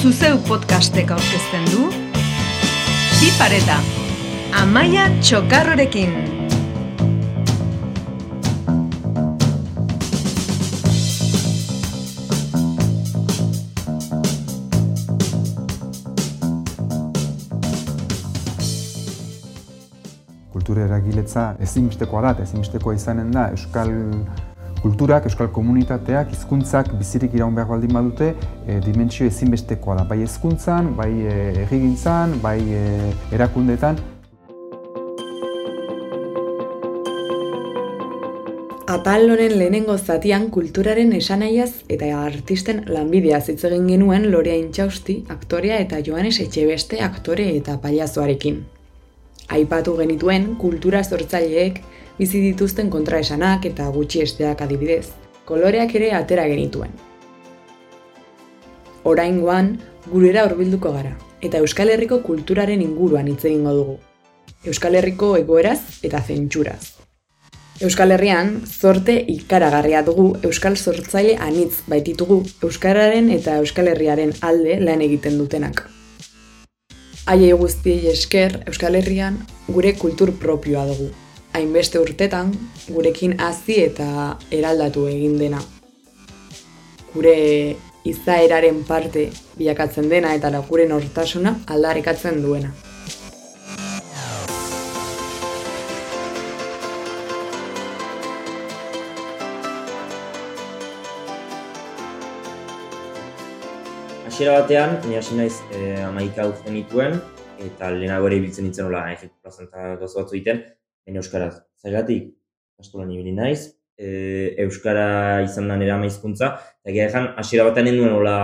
Zuzeu podcastek aurkezten du Bi pareta Amaia Txokarrorekin Kultura eragiletza ezinbestekoa da, ezinbestekoa izanen da Euskal kulturak, euskal komunitateak, hizkuntzak bizirik iraun behar baldin badute, e, dimentsio ezinbestekoa da, bai hezkuntzan, bai e, errigintzan, bai e, erakundetan. Atal honen lehenengo zatian kulturaren esanaiaz eta artisten lanbideaz hitz egin genuen Lorea Intxausti, aktorea eta Joanes Etxebeste aktore eta paliazoarekin. Aipatu genituen kultura sortzaileek bizi dituzten kontraesanak eta gutxi esteak adibidez, koloreak ere atera genituen. Oraingoan, gurera hurbilduko gara, eta Euskal Herriko kulturaren inguruan hitz egingo dugu. Euskal Herriko egoeraz eta zentsuraz. Euskal Herrian, zorte ikaragarria dugu Euskal Sortzaile anitz baititugu Euskararen eta Euskal Herriaren alde lan egiten dutenak. Aiei guzti esker Euskal Herrian gure kultur propioa dugu hainbeste urtetan gurekin hazi eta eraldatu egin dena. Gure izaeraren parte bilakatzen dena eta gure nortasuna aldarrikatzen duena. Hasiera batean, ni hasi naiz eh, amaika uzten dituen, eta lehenago ere ibiltzen nintzen nola, egin plazenta batzu egiten, en euskaraz. Zergatik, eskolan ibili naiz, e, euskara izan da nera maizkuntza, eta gira ezan, hasiera batean nuen hola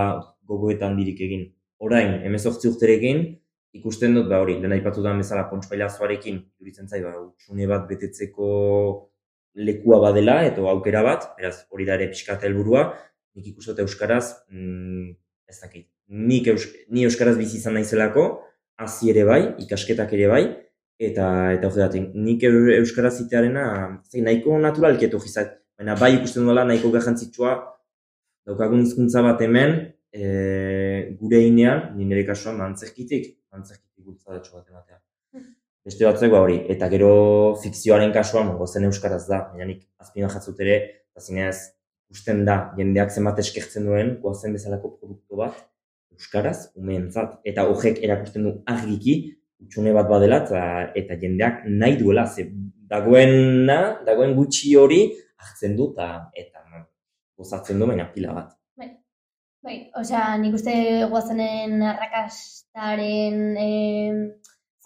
gogoetan dirik egin. Orain, emezortzi urterekin, ikusten dut, ba hori, dena ipatu da bezala pontspaila zuarekin, duritzen zai, ba, utxune bat betetzeko lekua badela, eta aukera bat, beraz, hori da ere pixkata helburua, nik ikusten euskaraz, mm, ez dakit, nik eus, ni euskaraz bizi izan naizelako, hasi ere bai, ikasketak ere bai, eta eta hori nik euskara zitearena zein nahiko naturalketu gizat baina bai ikusten duela nahiko garrantzitsua daukagun hizkuntza bat hemen e, gure inean ni nire kasuan antzerkitik antzerkitik bultzadatxo bat ematea. Beste batzuk ba hori eta gero fikzioaren kasuan gozen euskaraz da baina nik azpina jatzut ere azinez ikusten da jendeak zenbat eskertzen duen gozen bezalako produktu bat euskaraz umeentzat. Eta horrek erakusten du argiki utxune bat badela eta, eta jendeak nahi duela ze dagoena, dagoen gutxi hori hartzen du eta eta gozatzen du baina pila bat. Bai. Bai, osea, nik uste goazenen arrakastaren eh,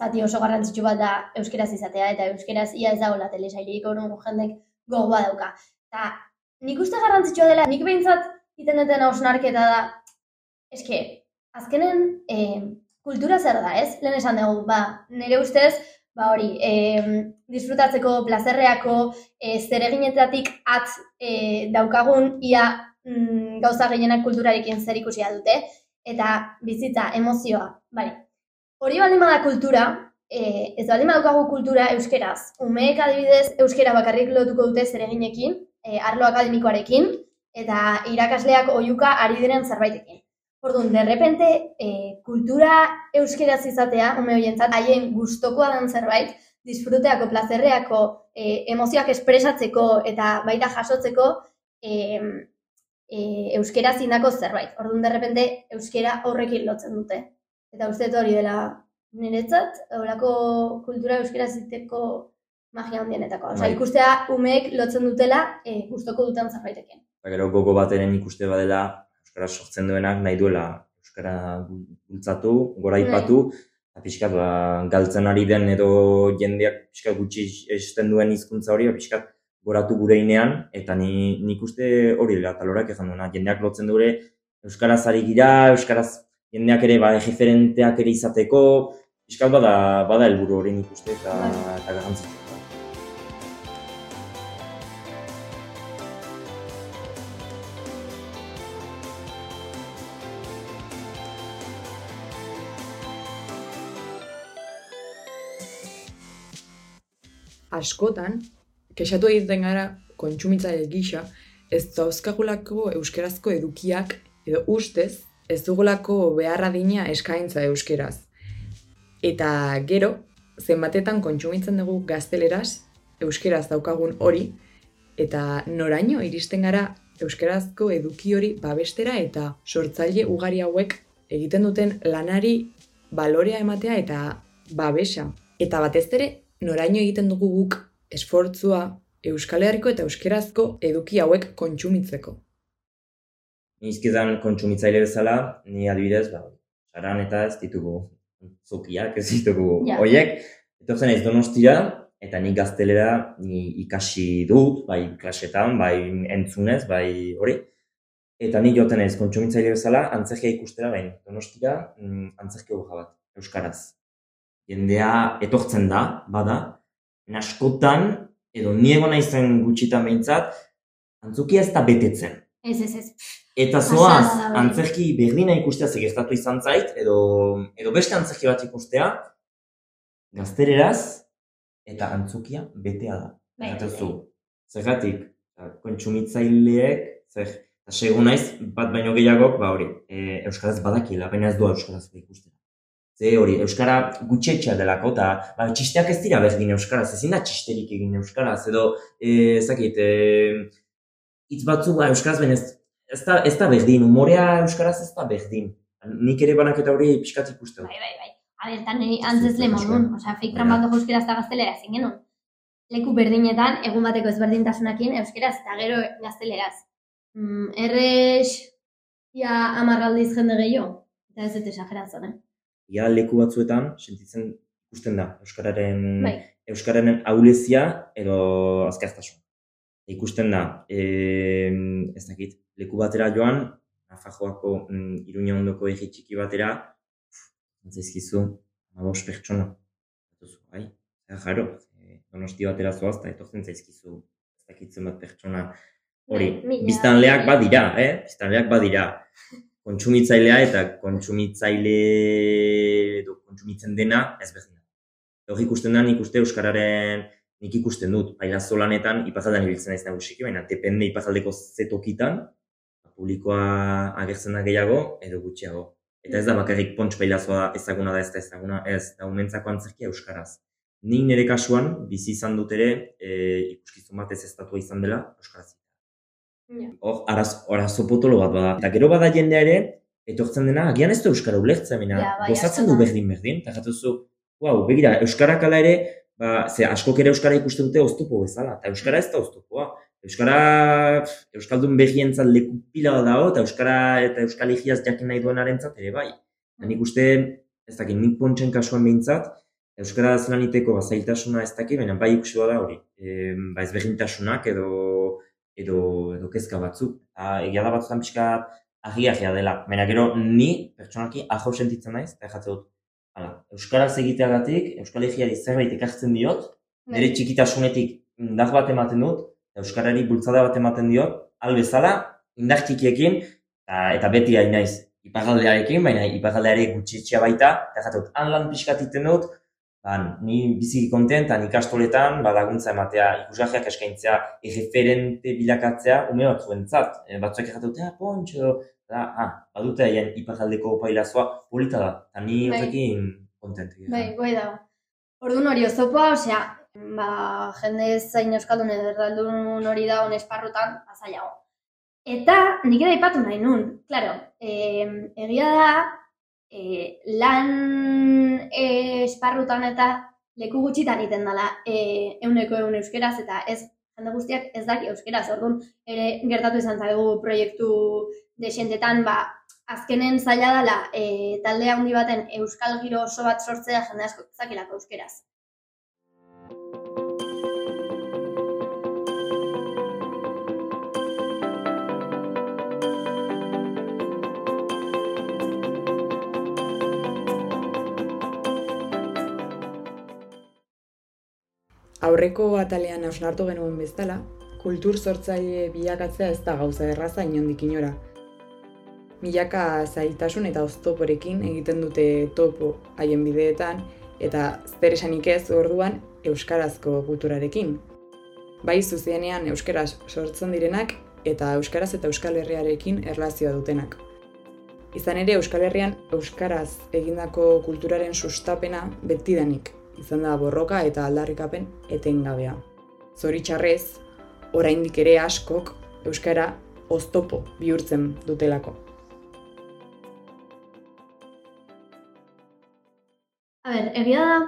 zati oso garrantzitsu bat da euskeraz izatea eta euskeraz ia ez dagoela telesairik orun jendek gogoa dauka. Ta nik uste garrantzitsua dela, nik behintzat iten duten hausnarketa da, eske, azkenen eh, kultura zer da, ez? Lehen esan dugu, ba, nire ustez, ba hori, e, disfrutatzeko, plazerreako, e, zereginetatik atz e, daukagun, ia mm, gauza gehienak kulturarekin zer ikusia dute, eta bizitza, emozioa, bai. Hori baldin bada kultura, e, ez baldin badukagu kultura euskeraz, umeek adibidez euskera bakarrik lotuko dute zereginekin, e, arlo akademikoarekin, eta irakasleak oiuka ari diren zerbaitekin. Orduan, de repente, e, kultura euskeraz izatea, ume horientzat, haien gustokoa den zerbait, disfruteako, plazerreako, e, emozioak espresatzeko eta baita jasotzeko e, e, euskeraz indako zerbait. Orduan, de repente, euskera horrekin lotzen dute. Eta uste hori dela niretzat, horako kultura euskeraz izateko magia handienetako. Osa, bai. ikustea umeek lotzen dutela e, gustoko duten zerbaitekin. Ba, gero gogo bateren ikuste badela euskara sortzen duenak nahi duela euskara bultzatu, gora bai. eta pixkat ba, galtzen ari den edo jendeak pixkat gutxi esten duen hizkuntza hori, ba, pixkat goratu gure inean, eta ni, nik uste hori dela, eta lorak ezan duena, jendeak lotzen dure euskaraz ari gira, euskaraz jendeak ere, ba, referenteak ere izateko, pixkat bada, bada helburu hori nik uste, eta, bai. eta garrantzitzen. Askotan, kexatu egiten gara kontsumitzaile gisa, ez zauzkagulako euskerazko edukiak edo ustez ez dugulako beharra dina eskaintza euskeraz. Eta gero, zenbatetan kontsumitzen dugu gazteleraz, euskeraz daukagun hori, eta noraino iristen gara euskerazko eduki hori babestera eta sortzaile ugari hauek egiten duten lanari balorea ematea eta babesa. Eta batez ere, noraino egiten dugu guk esfortzua Euskal Herriko eta Euskerazko eduki hauek kontsumitzeko. Ni izkizan kontsumitzaile bezala, ni adibidez, ba, saran eta ez ditugu zukiak, ez ditugu Ja. hoiek. Etortzen naiz donostia, eta ni gaztelera ni ikasi dut, bai klasetan, bai entzunez, bai hori. Eta ni joten naiz kontsumitzaile bezala, antzerkia ikustera bain. Donostira, mm, antzerkia hoja bat, euskaraz. Jendea etortzen da, bada, askotan, edo ni egon naizen gutxitan behintzat, antzukia ez da betetzen. Ez, ez, ez. Eta zoaz, antzerki berdina ikustea ze gertatu izan zait, edo, edo beste antzerki bat ikustea, gaztereraz, eta antzukia betea da. Bai, Eta zu, zergatik, ba, kontsumitzaileek, zer, eta segu naiz, bat baino gehiagok, ba hori, e, Euskaraz badakiela, baina ez doa Euskaraz ikustera. Ze hori, Euskara gutxetxea delako, eta ba, txisteak ez dira berdin Euskaraz, ezin da txisterik egin Euskaraz, edo, e, ez dakit, e, hitz batzu ba, Euskaraz, baina ez, ez, da, ez da berdin, umorea Euskaraz ez da berdin. Nik ere banaketa hori pixkat ikusten. Bai, bai, bai. A ber, tan niri antzesle Zuk, modun, euskara. osea, Baina- bat euskaraz eta gaztelera ezin genuen. Leku berdinetan, egun bateko ezberdintasunakin euskeraz eta gero gazteleraz. Mm, errex, ia amarraldiz jende gehiago. Eta ez dut esageratzen, eh? Ja leku batzuetan sentitzen ikusten da Euskararen Bai. Euskararen aulezia edo azkartasun. Ikusten da, e, ez dakit, leku batera joan, Nafajoako mm, Iruña ondoko egi txiki batera, zaizkizu, amabos pertsona. Duzu, bai, eta jaro, e, donosti batera zoaz, eta etortzen zaizkizu, ez dakitzen bat pertsona hori. Bai, Biztanleak badira, eh? Biztanleak badira. Kontsumitzailea eta kontsumitzaile edo kontsumitzen dena ez berdina. Hor ikusten da, nik uste Euskararen nik ikusten dut, pailazo lanetan ipajaldean ibiltzen naiz nagusiki, baina depende ipajaldeko zetokitan, publikoa agertzen da gehiago edo gutxiago. Eta ez da bakarrik pontx pailazoa ezaguna da ez da ezaguna, ez, da umentzako antzerkia euskaraz. Ni nire kasuan, bizi izan dut ere, e, ikuskizun bat ez estatua izan dela euskaraz. Hor, araz, arazo potolo bat bada. Eta gero bada jendea ere, etortzen dena, agian ez du euskara ulertzen, baina Ja, bai, gozatzen du da. berdin berdin, eta jatuzu, wow, begira, euskarak ala ere, ba, ze askok ere euskara ikusten dute oztopo bezala, eta euskara ez da oztopoa. Euskara, euskaldun begientzat leku pila dago, eta euskara eta euskal higiaz jakin nahi duenarentzat ere bai. Eta nik uste, ez dakit, nik pontsen kasuan behintzat, euskara lan iteko ba, zailtasuna ez dakit, baina bai ikusi da hori. E, ba, ezberdintasunak edo edo edo kezka batzuk. Eta egia da batzutan pixka agia dela. Baina gero ni pertsonalki ajo sentitzen naiz eta jatze dut. Hala, euskaraz egiteagatik, euskal egiari zerbait ekartzen diot, nire Bai. txikitasunetik indar bat ematen dut, euskarari bultzada bat ematen diot, al bezala, indar txikiekin, eta, beti hain naiz iparraldearekin, baina iparraldeare gutxitxea baita, eta jatut, han lan pixkat dut, ban, ni biziki kontent, eta ikastoletan ba, laguntza ematea, ikusgarriak eskaintzea, erreferente bilakatzea, ume batzuentzat. E, batzuek erraten ah, pontxo, da, ah, badute haien iparraldeko pailazoa, polita da, eta ni Bai. horrekin kontent. Bai, goi dago. Orduan hori oztopoa, osea, ba, jende zain euskaldun edo erdaldun hori da on esparrutan, azailago. Eta nik ere aipatu nahi nun, claro, eh, egia da, eh, lan eh, esparrutan eta leku gutxitan egiten dela eh, euneko eun euskeraz eta ez jende guztiak ez daki euskeraz. Orduan ere gertatu izan zaigu proiektu desentetan, ba, azkenen zaila dela e, talde handi baten euskal giro oso bat sortzea jende asko zakilako euskeraz. Aurreko atalean hausnartu genuen bezala, kultur sortzaile bilakatzea ez da gauza erraza inondik inora. Milaka zailtasun eta oztoporekin egiten dute topo haien bideetan, eta zer esanik ez orduan euskarazko kulturarekin. Bai zuzenean euskaraz sortzen direnak eta euskaraz eta euskal herriarekin erlazioa dutenak. Izan ere Euskal Herrian Euskaraz egindako kulturaren sustapena betidanik izan da borroka eta aldarrikapen etengabea. Zoritxarrez, oraindik ere askok Euskara oztopo bihurtzen dutelako. A ber, egia da,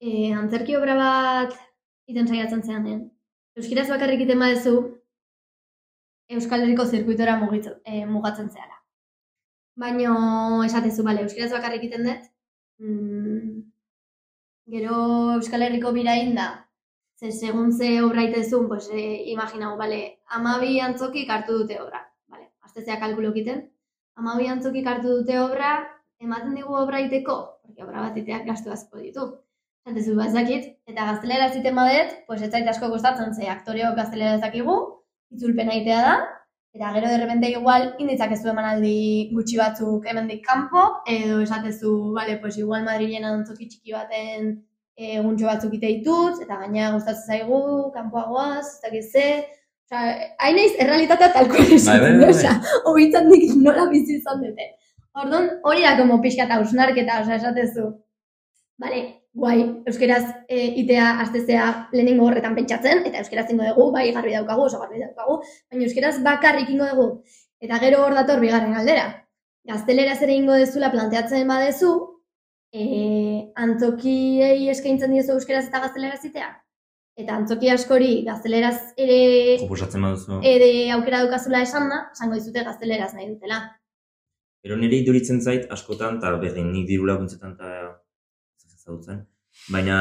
e, antzerki obra bat iten saiatzen zeanen. Euskaraz bakarrik iten badezu, Euskal Herriko zirkuitora mugitz- e, mugatzen zehala. Baina esatezu, bale, euskaraz bakarrik iten dut, mm, gero Euskal Herriko birain da, ze segun ze obra itezun, pues, e, imaginago, bale, amabi antzokik hartu dute obra, bale, aztezea kalkulo egiten, amabi antzokik hartu dute obra, ematen digu obra iteko, porque obra bat iteak gastu asko ditu. Zatezu, bazakit, eta gaztelera ziten badet, pues ez asko gustatzen ze aktoreok gaztelera ez dakigu, itzulpena egitea da, eta gero de repente igual inditzakezu emanaldi gutxi batzuk hemendik kanpo, edo esatezu, vale, pues igual Madrilen antzoki txiki baten eh, eguntxo batzuk ite ditut, eta gaina gustatzen zaigu, kanpoagoaz, ez dakit ze, Osea, hain naiz, errealitatea talko Bai, esaten, bai, bai. osea, hobitzen dik nola bizi izan dute. Orduan, hori da como pixka eta ausnarketa, osea, esatezu. Bale, guai, euskeraz e, itea astezea lehenengo horretan pentsatzen, eta euskeraz ingo dugu, bai garbi daukagu, oso garbi daukagu, baina euskeraz bakarrik ingo dugu. Eta gero hor dator bigarren galdera. Gazteleraz ere ingo dezula planteatzen badezu, e, antzokiei eskaintzen diozu euskeraz eta gazteleraz itea. Eta antzoki askori gazteleraz ere Proposatzen baduzu. ere aukera dukazula esan da, esango dizute gazteleraz nahi dutela. Gero nire iduritzen zait askotan, eta berdin nik diru laguntzetan eta ez ezagutzen. Baina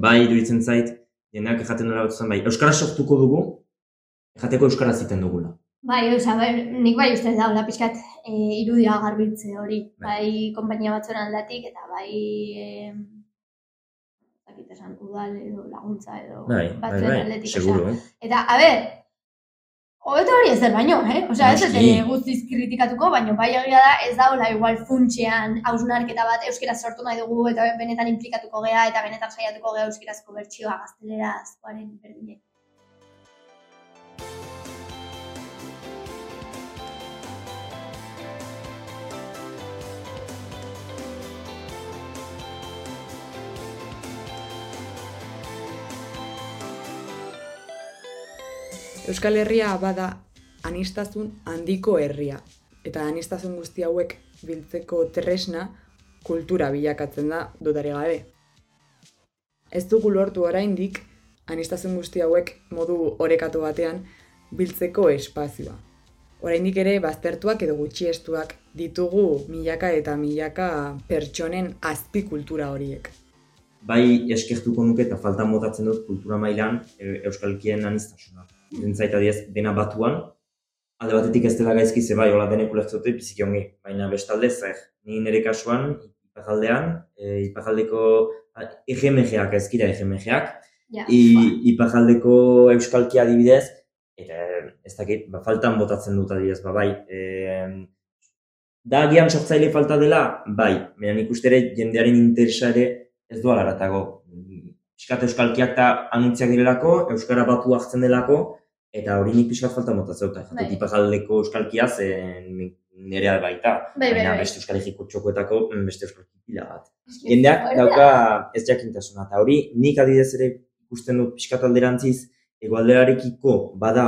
bai iduritzen zait, jendeak ejaten nola batzen bai, Euskara sortuko dugu, jateko Euskara ziten dugula. Bai, osea, bai, nik bai uste daula pixkat e, irudia garbitze hori, Bai. bai konpainia batzuen aldatik eta bai e, dakit esan udal edo laguntza edo Bai, bai, batzuen bai, aldetik. seguro, eh? Eta, a ber, hobeto hori ezer baino, eh? Osea, ez dut guztiz kritikatuko, baino bai egia da ez daula igual funtxean hausnarketa bat euskaraz sortu nahi dugu eta benetan implikatuko gea eta benetan saiatuko gea euskarazko bertsioa gaztelerazkoaren berdinek. Euskal Herria bada anistazun handiko herria. Eta anistazun guzti hauek biltzeko tresna kultura bilakatzen da dudari gabe. Ez dugu lortu oraindik anistazun guzti hauek modu orekatu batean biltzeko espazioa. Oraindik ere baztertuak edo gutxiestuak ditugu milaka eta milaka pertsonen azpikultura horiek. Bai eskertuko nuke eta faltan botatzen dut kultura mailan e, euskalkien anistasuna. Zentzait adiez, dena batuan, alde batetik ez dela gaizki ze bai, hola denek ulertzote biziki ongi, baina bestalde zer. Ni nire kasuan, ipajaldean, e, ipajaldeko EGMG-ak ez dira EGMG-ak, Ja, I, ipajaldeko euskalkia adibidez, eta ez dakit, ba, faltan botatzen dut adibidez, ba, bai. E, da agian sortzaile falta dela, bai, baina nik uste ere jendearen interesa ere ez doa laratago. Piskat euskalkiak eta anuntziak direlako, euskara batu hartzen delako, eta hori nik piskat falta botatzen dut. Bai. Jatet ipajaldeko euskalkia ze nik- nirea baita, bai, bai, bai. beste euskal egiko txokoetako mm, beste euskalki pila bat jendeak dauka ez jakintasuna. Eta hori, nik adidez ere ikusten dut pixkat alderantziz, egoalderarekiko bada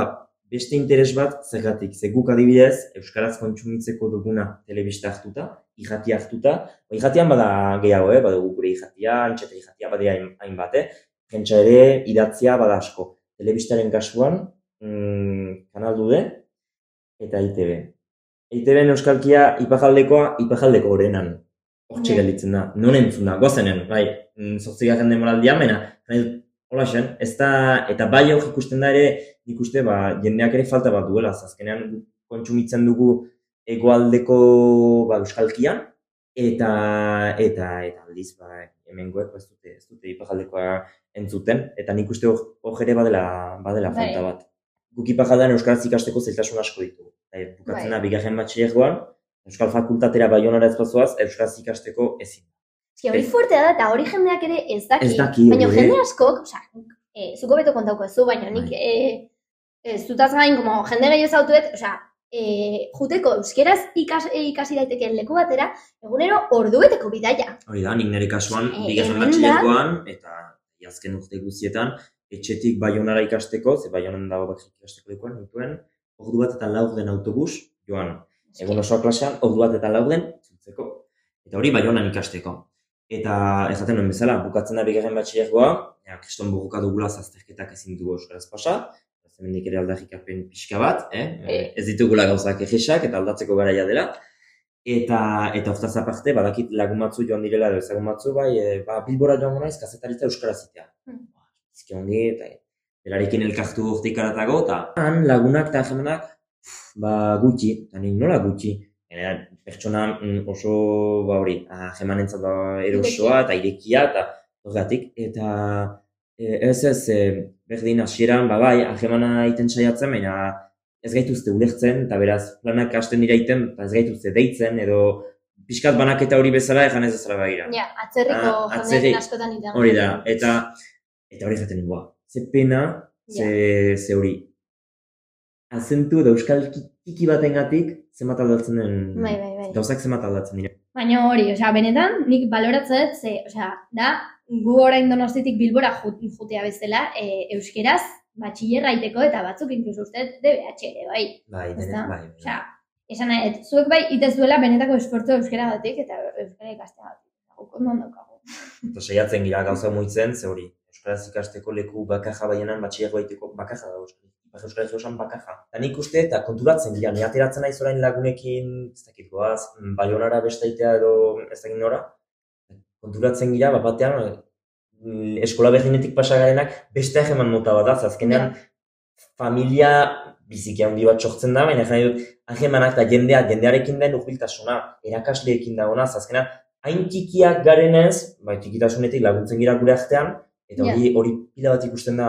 beste interes bat zergatik. Ze guk adibidez, Euskaraz kontsumitzeko duguna telebista hartuta, irratia hartuta, irratian bada gehiago, eh? badugu gure irratia, antxeta irratia badea hain- hainbat, eh? Pentsa ere, idatzia bada asko. Telebistaren kasuan, mm, kanal dude, eta ITB. ITB euskalkia ipajaldekoa, ipajaldeko gorenan. Hortxe Bai. gelditzen da. Non entzun da, goazenen, bai, mm, zortzigarren demoraldia, mena, hola xen, ez da, eta bai hor ikusten da ere, nik uste, ba, jendeak ere falta bat duela, azkenean kontsumitzen dugu egoaldeko ba, euskalkian, eta, eta, eta aldiz, ba, hemengoek ba, ez dute, ez dute ipajaldekoa entzuten, eta nik uste hor hor ere badela, badela Bai. falta bat. Guk ipajaldean euskaraz ikasteko zailtasun asko ditugu. Eta bukatzen da, Bai. bigarren batxilergoan, Euskal Fakultatera baionara ez bazoaz, euskaraz ikasteko ezin. Eski hori fuertea da, eta hori jendeak ere ez daki. Ez daki, Baina jende eh? askok, osea, e, zuko beto kontauko ez du, baina nik Bai. e, ez dutaz gain, como jende gehiago zautuet, osea, e, juteko euskeraz ikas, e, ikasi daitekeen leku batera, egunero ordueteko bidaia. Hori da, nik nire kasuan, Eh, bigarren batxilergoan, eta azken urte guztietan, etxetik baionara ikasteko, ze baionan dago bakrik ikasteko lekuan, nituen, ordu bat eta laurden autobus, joan, egun osoa klasean, ordu bat eta laurden, zuntzeko. Eta hori baionan ikasteko. Eta esaten nuen bezala, bukatzen da bigarren batxilergoa, ja, kriston buruka dugula zazterketak ezin dugu euskaraz pasa, hemendik ere aldarrikapen pixka bat, eh? Eh. ez ditugula gauzak egisak eta aldatzeko garaia dela. Eta eta hortaz aparte, badakit lagun batzu joan direla edo ezagun batzu, bai, e, ba, bilbora joango naiz kazetaritza euskaraz zitea. Hmm. Bizki ongi, eta berarekin elkartu urtik aratago, eta han lagunak eta hemenak, ba, gutxi, eta nik nola gutxi. Gainera, pertsona mm, oso, ba hori, jemanentzat ba, erosoa eta irekia, eta horregatik, eta e, ez ez, e, berdin hasieran, ba bai, ahemana egiten saiatzen, baina ez gaituzte ulertzen, eta beraz, planak hasten dira egiten, eta ez gaituzte deitzen, edo pixkat banaketa hori bezala egan ez ezara begira. Ja, atzerriko Ah, atzerri. askotan iten. Hori da, eta eta hori jaten ba, ze pena, ze, ze hori. Azentu edo euskal tiki batengatik zenbat aldatzen den, Bai, bai, bai. gauzak zenbat aldatzen dira. Baina hori, osea, benetan, nik baloratzen dut, ze, osea, da, gu orain donostitik bilbora jut- jutea bezala, e, euskeraz, batxillerra iteko eta batzuk inkluso uste DBH ere, bai. Bai, Ez dene, da? bai, bai. Osea, esan nahi, zuek bai itez duela benetako esfortzu euskera batik eta euskara ikastea batik. Guk ondo daukagu. Eta saiatzen gira gauza muitzen, ze hori, euskaraz ikasteko leku bakaja baienan batxiago egiteko bakaja da euskaraz. Ipar euskaraz osan bakaja. Eta nik uste eta konturatzen gira, ni ateratzen naiz orain lagunekin, ez dakit goaz, mm, baionara bestaitea edo ez dakit nora. Konturatzen gira, bat batean, mm, eskola berdinetik pasa garenak beste hegeman mota bat da, ze azkenean familia biziki handi bat sortzen da, baina jai dut, hagemanak eta jendea, jendearekin den urbiltasuna, erakasleekin dagoena, ze azkenean, hain txikiak garenez, bai, txikitasunetik laguntzen gira gure artean, eta hori hori pila bat ikusten da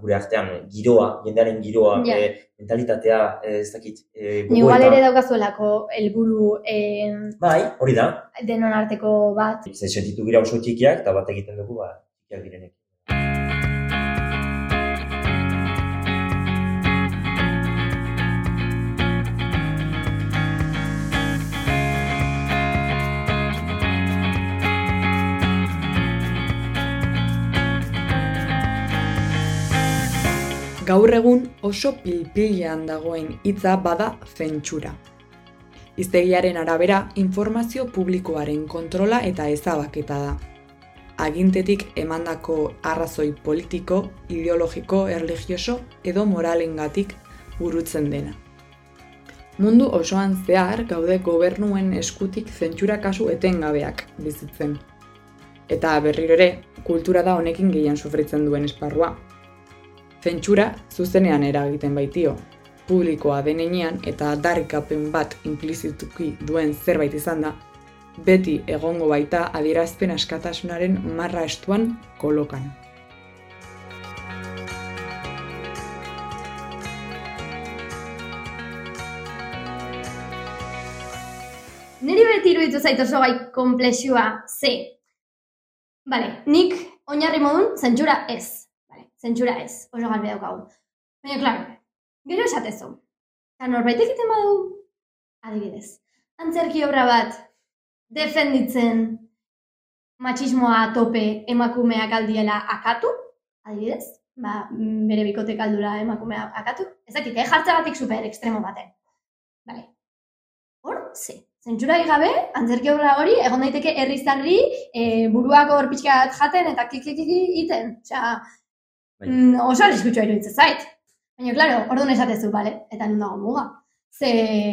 gure artean, giroa, jendearen giroa, Ja. e, mentalitatea, e, ez dakit, e, igual ere daukazuelako helburu eh, Bai, hori da. denon arteko bat. Ze sentitu gira oso txikiak, eta bat egiten dugu, ba, txikiak direnek. Gaur egun oso pilpilean dagoen hitza bada zentsura. Hiztegiaren arabera, informazio publikoaren kontrola eta ezabaketa da. Agintetik emandako arrazoi politiko, ideologiko, erligioso edo moralengatik burutzen dena. Mundu osoan zehar gaude gobernuen eskutik zentsura kasu etengabeak bizitzen. Eta berriro ere, kultura da honekin gehien sufritzen duen esparrua. Zentsura zuzenean eragiten baitio. Publikoa denean eta darikapen bat implizituki duen zerbait izan da, beti egongo baita adierazpen askatasunaren marra estuan kolokan. Niri beti iruditu zait oso gai komplexua, ze. Bale, nik oinarri modun zentsura ez. Zentsura ez, oso garbi daukagu. Baina, klaro, gero esatezu. Eta norbait egiten badu, adibidez, antzerki obra bat defenditzen. Matxismoa tope. Emakumeak aldiela akatu, adibidez, ba, bere bikotek aldura emakumea akatu, ez dakit, eh, jartzagatik super ekstremo baten. Bale, hor, ze, zentsura gabe, antzerki obra hori, egon daiteke herrizarri e, buruak hor pixkat jaten eta kikikiki iten. Osea. Mm, oso arriskutsua iruditzen zait. Baina, klaro, orduan esatezu, bale, eta nun dago muga. Ze...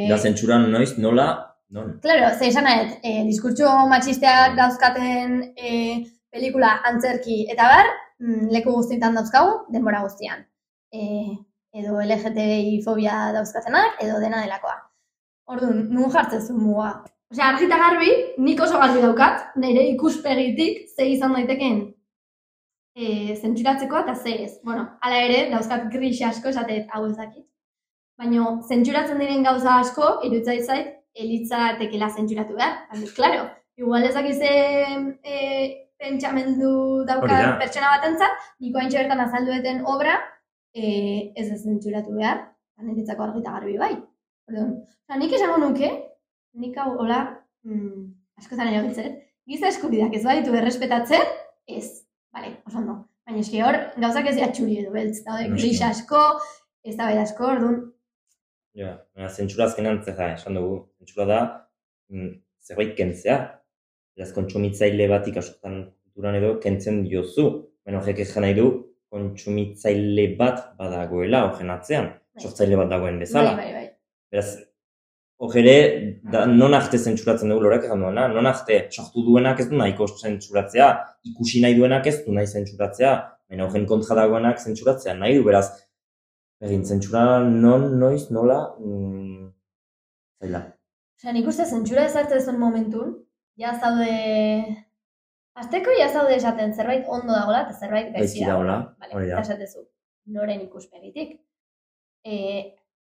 Da zentsuran noiz, nola, non. Claro, ze esan nahet, e, diskurtso matxisteak dauzkaten e, pelikula antzerki eta bar, mm, leku guztietan dauzkagu, denbora guztian. E, edo LGTBI fobia dauzkatenak, edo dena delakoa. Orduan, nun jartzen zuen muga. Osea, argita garbi, nik oso garbi daukat, nire ikuspegitik ze izan daiteken e, zentsuratzeko eta ze ez. Bueno, hala ere, dauzkat gris asko esatet hau ez dakit. Baina, zentsuratzen diren gauza asko, irutzait zait, elitza tekela zentsuratu behar. Baina, claro, igual ez dakiz e, e, pentsamendu Hori dauka da. pertsona batentzat, niko haintxe bertan azaldueten obra, e, ez ez zentzuratu behar, niretzako argita garbi bai. Orduan, nik esango nuke, nik hau, hola, mm, askotan erabiltzen, giza eskubideak ez baditu errespetatzen, ez, bale, oso ondo. Baina eski hor, gauzak ez dira txuri edo beltz, daude, gris asko, ez da asko, orduan, Ja, baina zentsura azkenan zer da, esan dugu, zentsura da mm, zerbait kentzea. Beraz, kontsumitzaile batik askotan kulturan edo kentzen diozu. Baina horrek ezan nahi du, kontsumitzaile bat badagoela horren atzean. Bai. Sortzaile bat dagoen bai, bezala. bai, bai. Beraz, hor ere, da, non arte zentsuratzen dugu lorak egan duena, non arte sortu duenak ez du nahiko zentsuratzea, ikusi nahi duenak ez du nahi zentsuratzea, baina horren kontra dagoenak zentsuratzea nahi du, beraz, egin zentsura non, noiz, nola, mm, zaila. Osea, nik uste zentsura ezartzen zuen momentun, ja zaude... Azteko ja zaude esaten zerbait ondo dagoela eta zerbait gaizki dagoela, Vale, hori da. esatezu, noren ikuspegitik. E,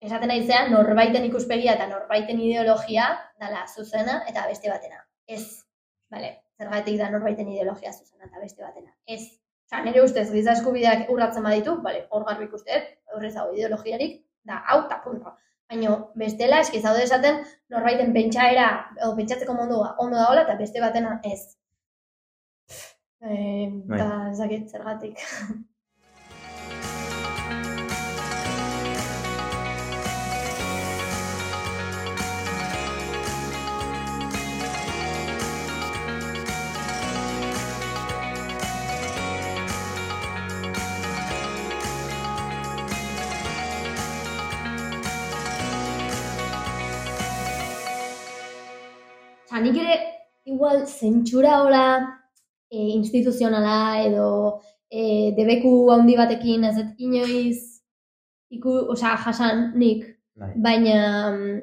esaten nahi zean, norbaiten ikuspegia eta norbaiten ideologia dala zuzena eta beste batena. Ez, vale, zergatik da norbaiten ideologia zuzena eta beste batena. Ez, Osa, nire ustez, giza eskubideak urratzen baditu, vale, hor garbi ikusteet, horrez dago ideologiarik, da, hau, eta punto. Baina, bestela, eski zaude esaten, norbaiten pentsaera, edo pentsatzeko mondua ondo dagoela, eta beste batena ez. E, Bai. eta ez dakit zergatik. nik ere, igual, zentsura hola, e, instituzionala edo e, debeku handi batekin ez dut inoiz iku, osea, jasan nik, Bai. baina mm,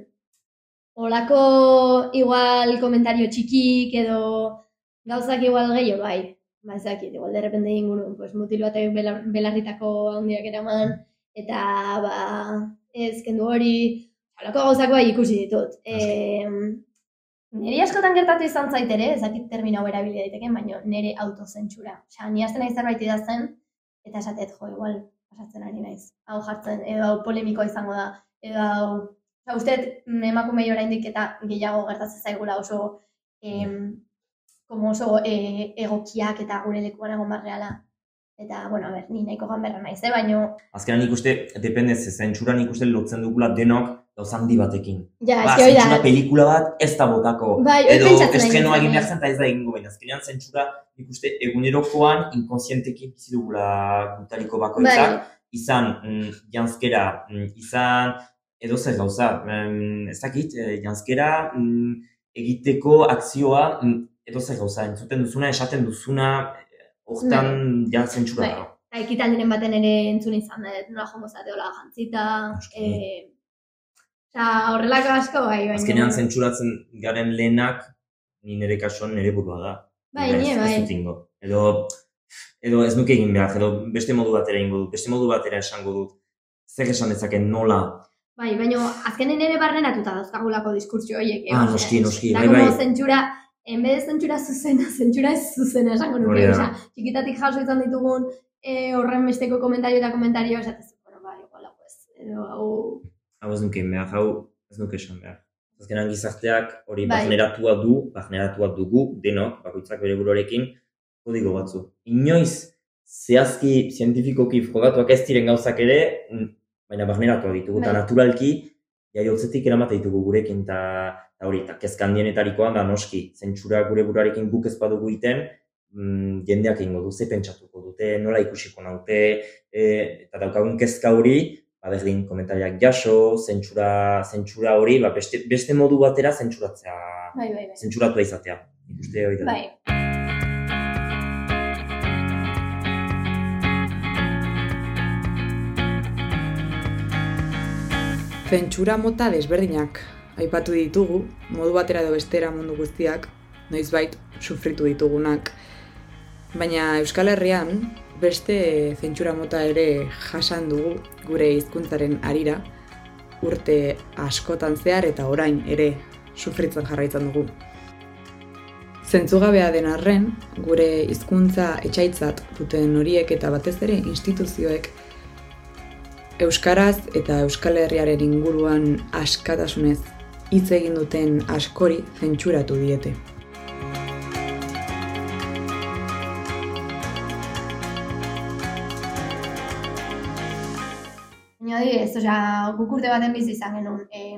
holako igual komentario txikik edo gauzak igual gehiago bai. Ba, ez dakit, igual de repente inguru, pues, mutil batek belar, belarritako handiak eraman, eta ba, ez kendu hori, holako gauzak bai ikusi ditut. E, Neri askotan gertatu izan zait ere, ez dakit termino hau erabili daiteken, baina nire autozentsura. Osea, ni hasten naiz zerbait idazten, eta esatet, jo, igual, pasatzen ari naiz. Hau jartzen, edo hau polemikoa izango da, edo hau... Osea, uste, emakumei oraindik eta gehiago gertatzen zaigula oso, em, como oso e, egokiak eta gure lekuan egon barreala. Eta, bueno, ber, ni nahiko ganberra naiz, eh? baina, Azkenan ikuste, depende, ze zentsuran ikuste lotzen dugula denok gauz handi batekin. ja, Ba, eski hori zentsura da. pelikula bat ez da botako. Bai, Edo estrenoa egin behar zen eta ez da egingo baina. Azkenean zentsura ikuste egunerokoan inkonsienteki bizi dugula gutariko bakoitzak. Bai, izan mm, janzkera, mm, izan edo zer gauza, mm, ez dakit, eh, janzkera mm, egiteko akzioa mm, edo zer gauza, entzuten duzuna, esaten duzuna, eh, hortan ja zentsura Bai. dago. Eta ekitaldiren baten ere entzun izan nola jongo zateola jantzita, e, eta horrelako asko bai, baina... Azkenean zentsuratzen garen lehenak, ni nire kasuan nire burua da. Bai, Ez- ez bai. ingo. Edo, edo ez nuke egin behar, edo beste modu batera ingo dut, beste modu batera esango dut. Zer esan dezaken nola, Bai, baina azkenen ere barrenatuta dauzkagulako diskurtsio horiek. eh, Ah, noski, noski, bai, bai. zentsura, en vez de zentsura zuzena, zentsura ez zuzena esango nuke. Osea, txikitatik jaso izan ditugun eh, horren besteko komentario eta komentario esatezu, bueno, bai, igual hau ez. Edo hau... ez nuke behar, hau ez nuke esan behar. Azkenan gizarteak hori Bai. barneratua du, barneratua dugu, denok, bakoitzak bere buruarekin, kodigo batzu. Inoiz, zehazki zientifikoki frogatuak ez diren gauzak ere, mm, baina barneratuak ditugu, eta Bai. naturalki, jaiotzetik eramate ditugu gurekin, eta hori, eta kezka handienetarikoan da noski, zentsura gure buruarekin guk ez badugu iten, mm, jendeak egingo du, ze pentsatuko dute, nola ikusiko naute, e, eta daukagun kezka hori, berdin komentariak jaso, zentsura, zentsura hori, ba beste, beste modu batera zentsuratzea, Bai, bai, bai. zentsuratua izatea. Nik uste hori da. Bai, Zentsura mota desberdinak aipatu ditugu, modu batera edo bestera mundu guztiak, noizbait sufritu ditugunak. Baina Euskal Herrian beste zentsura mota ere jasan dugu gure hizkuntzaren arira, urte askotan zehar eta orain ere sufritzen jarraitzen dugu. Zentzugabea den arren, gure hizkuntza etxaitzat duten horiek eta batez ere instituzioek Euskaraz eta Euskal Herriaren inguruan askatasunez hitz egin duten askori zentsuratu diete. Baina adibidez, osea, guk urte baten bizi izan genuen, eh,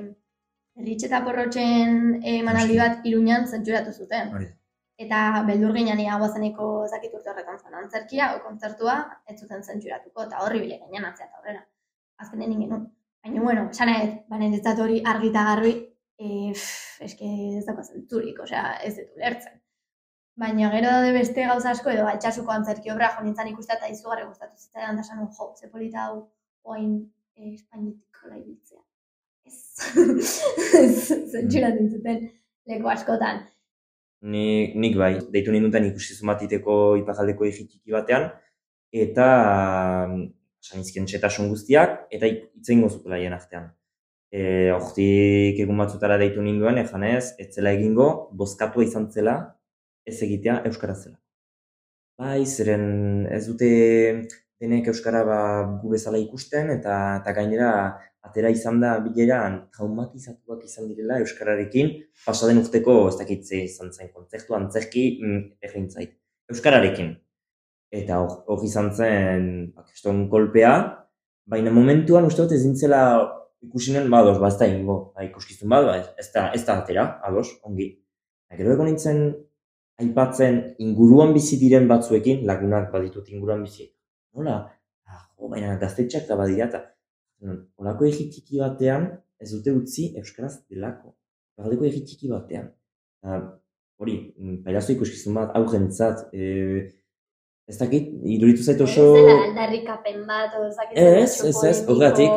Erritxe eta porrotxen emanaldi bat iruñan zentzuratu zuten. Hori. Eta beldur ginen ia guazeneko zakit urte horretan zen antzerkia, o kontzertua, ez zuten zentzuratuko, eta horri bile ginen atzea eta horrela. Azkenen ingen Baina, bueno, baina ez hori argi eta garbi, e, pff, eske ez dago zentzurik, osea, ez dut ulertzen. Baina gero daude beste gauza asko edo altxasuko antzerki obra jo nintzen ikustea eta izugarri gustatu zitzaidan da esan jo, ze polita hau oain eh, Espainitik hola ibiltzea. Ez, zentsuratzen zuten leku askotan. Ni, nik bai, deitu ninduten ikusi zumatiteko ipajaldeko egitiki batean, eta sanizkien txetasun guztiak, eta egingo zutela hien artean. E, Hortik egun batzutara deitu ninduen, ejanez, ez zela egingo, bozkatua izan zela, ez egitea Euskaraz zela. Bai, zeren ez dute denek Euskara ba, gu bezala ikusten, eta, eta gainera atera izan da bileran traumatizatuak izan direla Euskararekin, pasaden urteko ez dakit ze izan zen kontzertu antzerki mm, egin zait. Euskararekin. Eta hor hor izan zen ba, kriston kolpea, baina momentuan uste dut ezin zela ikusi nuen, ba, ba, da ingo, ba, ikuskizun bat, ba, ez da, ez da atera, ados, ongi. Ba, gero egon nintzen aipatzen inguruan bizi diren batzuekin, lagunak baditut inguruan bizi. Nola, ah, jo, baina gaztetxeak da badira, eta mm, Olako egi txiki batean ez dute utzi euskaraz delako. Galdeko egi txiki batean. Eta, hori, mm, pairazo ikuskizun bat aurrentzat, e, ez dakit, iduritu zait oso... Ez dela aldarrikapen bat, Ez, ez, ez, horregatik.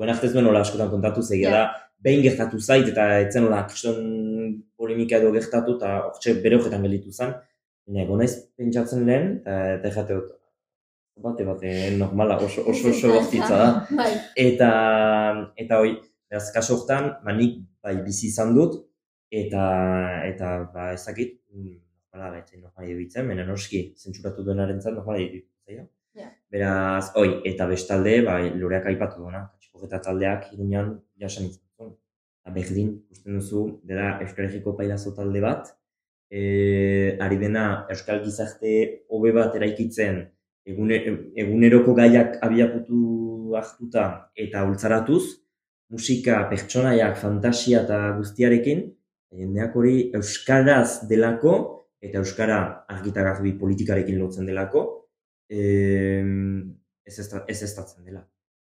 Guen arte ez nuen hola askotan kontatu zegia Ja. da, behin gertatu zait eta etzen hola kriston polemika edo gertatu eta hortxe bere horretan gelditu zen. Baina egon naiz pentsatzen lehen, eta jate dut, bate bate normala, oso oso, oso bortitza da. Bai. Eta, eta hoi, beraz, kaso hortan, ba, nik bai bizi izan dut, eta, eta ba, ezakit, mm, normala gaitzen normala iruditzen, baina noski, zentsuratu duenaren zan, normala zaio. Ja. Beraz, hoi, eta bestalde, ba, loreak aipatu duena, txikoketa taldeak iruñan jasan izan berdin, ikusten duzu, dela Euskal Herriko pailazo talde bat, e, ari dena Euskal Gizarte hobe bat eraikitzen, eguneroko gaiak abiaputu hartuta eta ultzaratuz, musika, pertsonaiak, fantasia eta guztiarekin, jendeak hori euskaraz delako eta euskara argita garbi politikarekin lotzen delako, em, ez ez estatzen dela.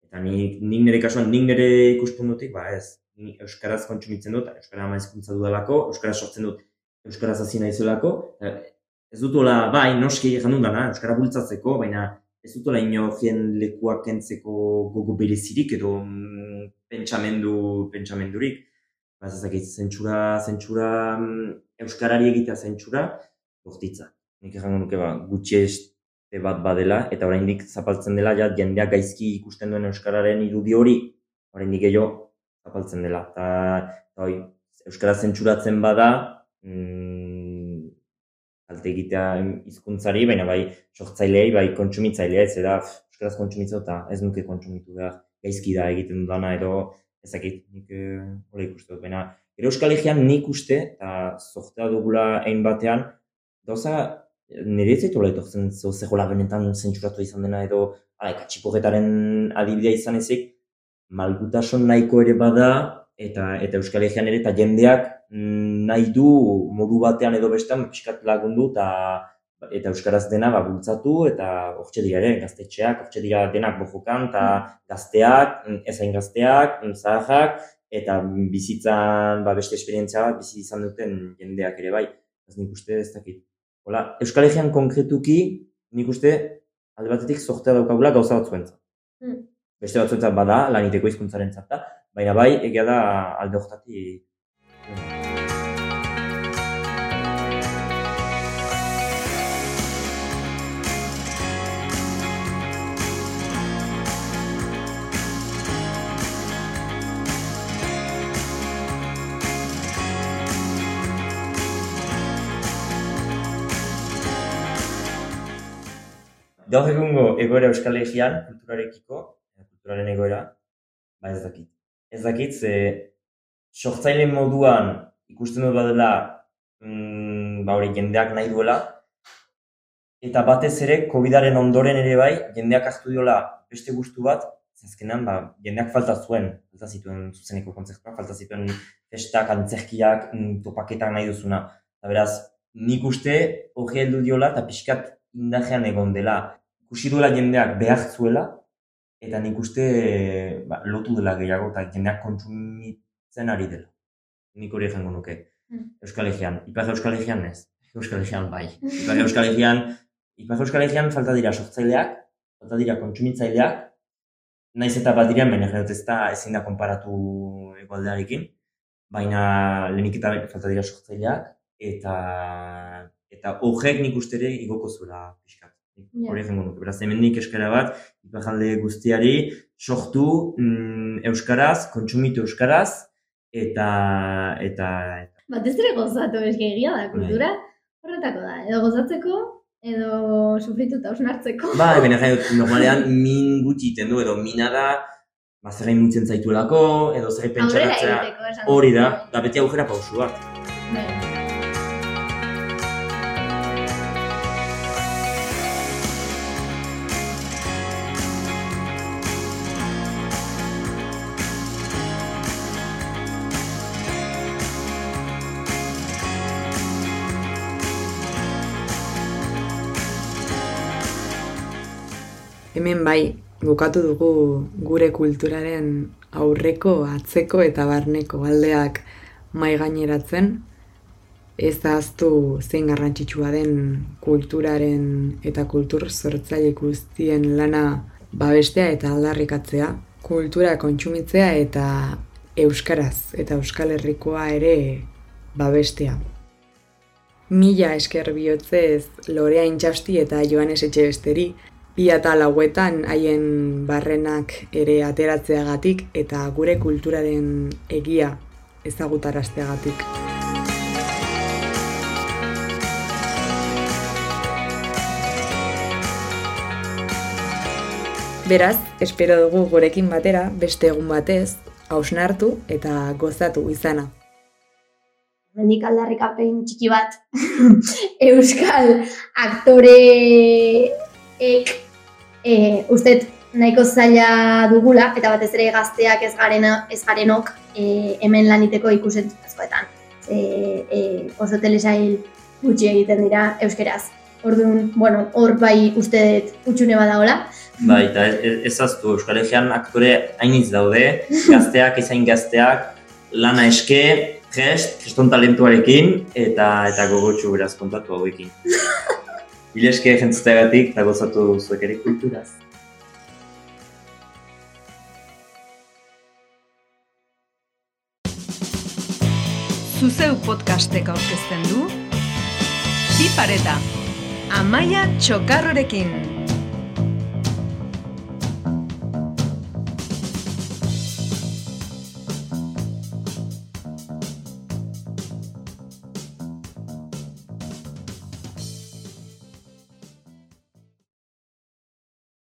Eta nik, nik nire kasuan, nik nire ikuspuntutik, ba ez, ni euskaraz kontsumitzen dut, euskara ama hizkuntza dudalako, euskara sortzen dut, euskaraz hasi naizelako, ez dut hola, bai, noski jandun dana, euskara bultzatzeko, baina ez dut hola inorien lekuak kentzeko gogo berezirik edo mm, pentsamendu, pentsamendurik. Ba, ez dakit, zentsura, zentsura, mm, euskarari egitea zentsura, bortitza. Nik errango nuke ba, gutxieste bat badela, eta oraindik zapaltzen dela, ja, jendeak gaizki ikusten duen euskararen irudi hori, oraindik gehiago zapaltzen dela. Eta, eta hoi, euskara zentsuratzen bada, mm, kalte egitea hizkuntzari, baina bai sortzaileei, bai kontsumitzailea, ez da, euskaraz kontsumitzu eta ez nuke kontsumitu behar, gaizki da egiten dudana edo ezakit, nik eh, hola ikuste dut. Baina, gero Euskal Herrian nik uste, eta zortea dugula ein batean, gauza nire ez zaitu etortzen zo zehola benetan zentsuratu izan dena edo ala, katxipogetaren adibidea izan ezik, malgutasun nahiko ere bada, eta eta Euskal Herrian ere eta jendeak nahi du modu batean edo bestean pixkat lagundu eta eta euskaraz dena ba, bultzatu eta hortxe dira ere gaztetxeak, hortxe dira denak bojokan eta gazteak, ez hain gazteak, zaharrak eta bizitzan ba, beste esperientzia bat bizi izan duten jendeak ere bai. Ez nik uste ez dakit. Hola, Euskal Herrian konkretuki nik uste alde batetik zortea daukagula gauza batzuentzat. Mm. Beste batzuentzat bada, laniteko hizkuntzaren da, baina bai, egia da alde horretatik Gaur egungo egoera Euskal Herrian kulturarekiko, eh, kulturaren egoera, ba ez dakit. Ez dakit, ze sortzaile moduan ikusten dut badela mm, ba hori jendeak nahi duela, eta batez ere, COVID-aren ondoren ere bai, jendeak hartu diola beste gustu bat, azkenan ba, jendeak falta zuen, falta zituen zuzeneko kontzertuak, falta zituen festak, antzerkiak, mm, topaketak nahi duzuna. Eta beraz, nik uste hori heldu diola eta pixkat indajean egon dela. Ikusi duela jendeak behar zuela, eta nik uste ba, lotu dela gehiago eta jendeak kontsumitzen ari dela. Nik hori egango nuke. Mm. Euskal Egean. Ipar Euskal Egean ez. Euskal Egean bai. Ipar Euskal Egean, Ipar Euskal Egean falta dira sortzaileak, falta dira kontsumitzaileak, naiz eta bat diren, baina jendot ez da ezin da konparatu egualdearekin, baina lehenik eta falta dira sortzaileak, eta eta horrek nik uste ere igoko zuela pixkat. Hori jengo nuke. Beraz, hemendik eskara bat, iparalde guztiari, sortu mm, euskaraz, kontsumitu euskaraz, eta, eta, eta Batez ere gozatu, eski egia da, kultura horretako da. Edo gozatzeko, edo sufrituta osnartzeko. Ba, baina jai dut, normalean min gutxi egiten du, edo mina da, ba, zerrein mutzen zaituelako, edo zerrein pentsaratzea, hori da, da beti aurrera pausu bat. Bai. Hemen bai, bukatu dugu gure kulturaren aurreko, atzeko eta barneko aldeak mai gaineratzen. Ez da aztu zein garrantzitsua den kulturaren eta kultur sortzaile guztien lana babestea eta aldarrikatzea. Kultura kontsumitzea eta euskaraz eta euskal herrikoa ere babestea. Mila esker bihotzez Lorea Intxausti eta Joanes Etxebesteri, bi eta lauetan haien barrenak ere ateratzeagatik eta gure kulturaren egia ezagutarazteagatik. Beraz, espero dugu gurekin batera beste egun batez, hausnartu eta gozatu izana. Mendik aldarrikapen txiki bat. Euskal aktoreek e, ustet nahiko zaila dugula, eta batez ere gazteak ez, garena, ez garenok e, hemen laniteko ikusentzazkoetan. E, e, oso telesail gutxi egiten dira euskeraz. Orduan, bueno, hor bai uste dut utxune badagola. Bai, eta ez, aztu, Euskal Herrian aktore hainitz daude, gazteak, izain gazteak, lana eske, gest, geston talentuarekin, eta eta gogotxu beraz kontatu hauekin. Bileske jentzuteagatik, eta gozatu zuek ere kulturaz. Zuzeu podcastek aurkezten du Bi pareta Amaia Txokarrorekin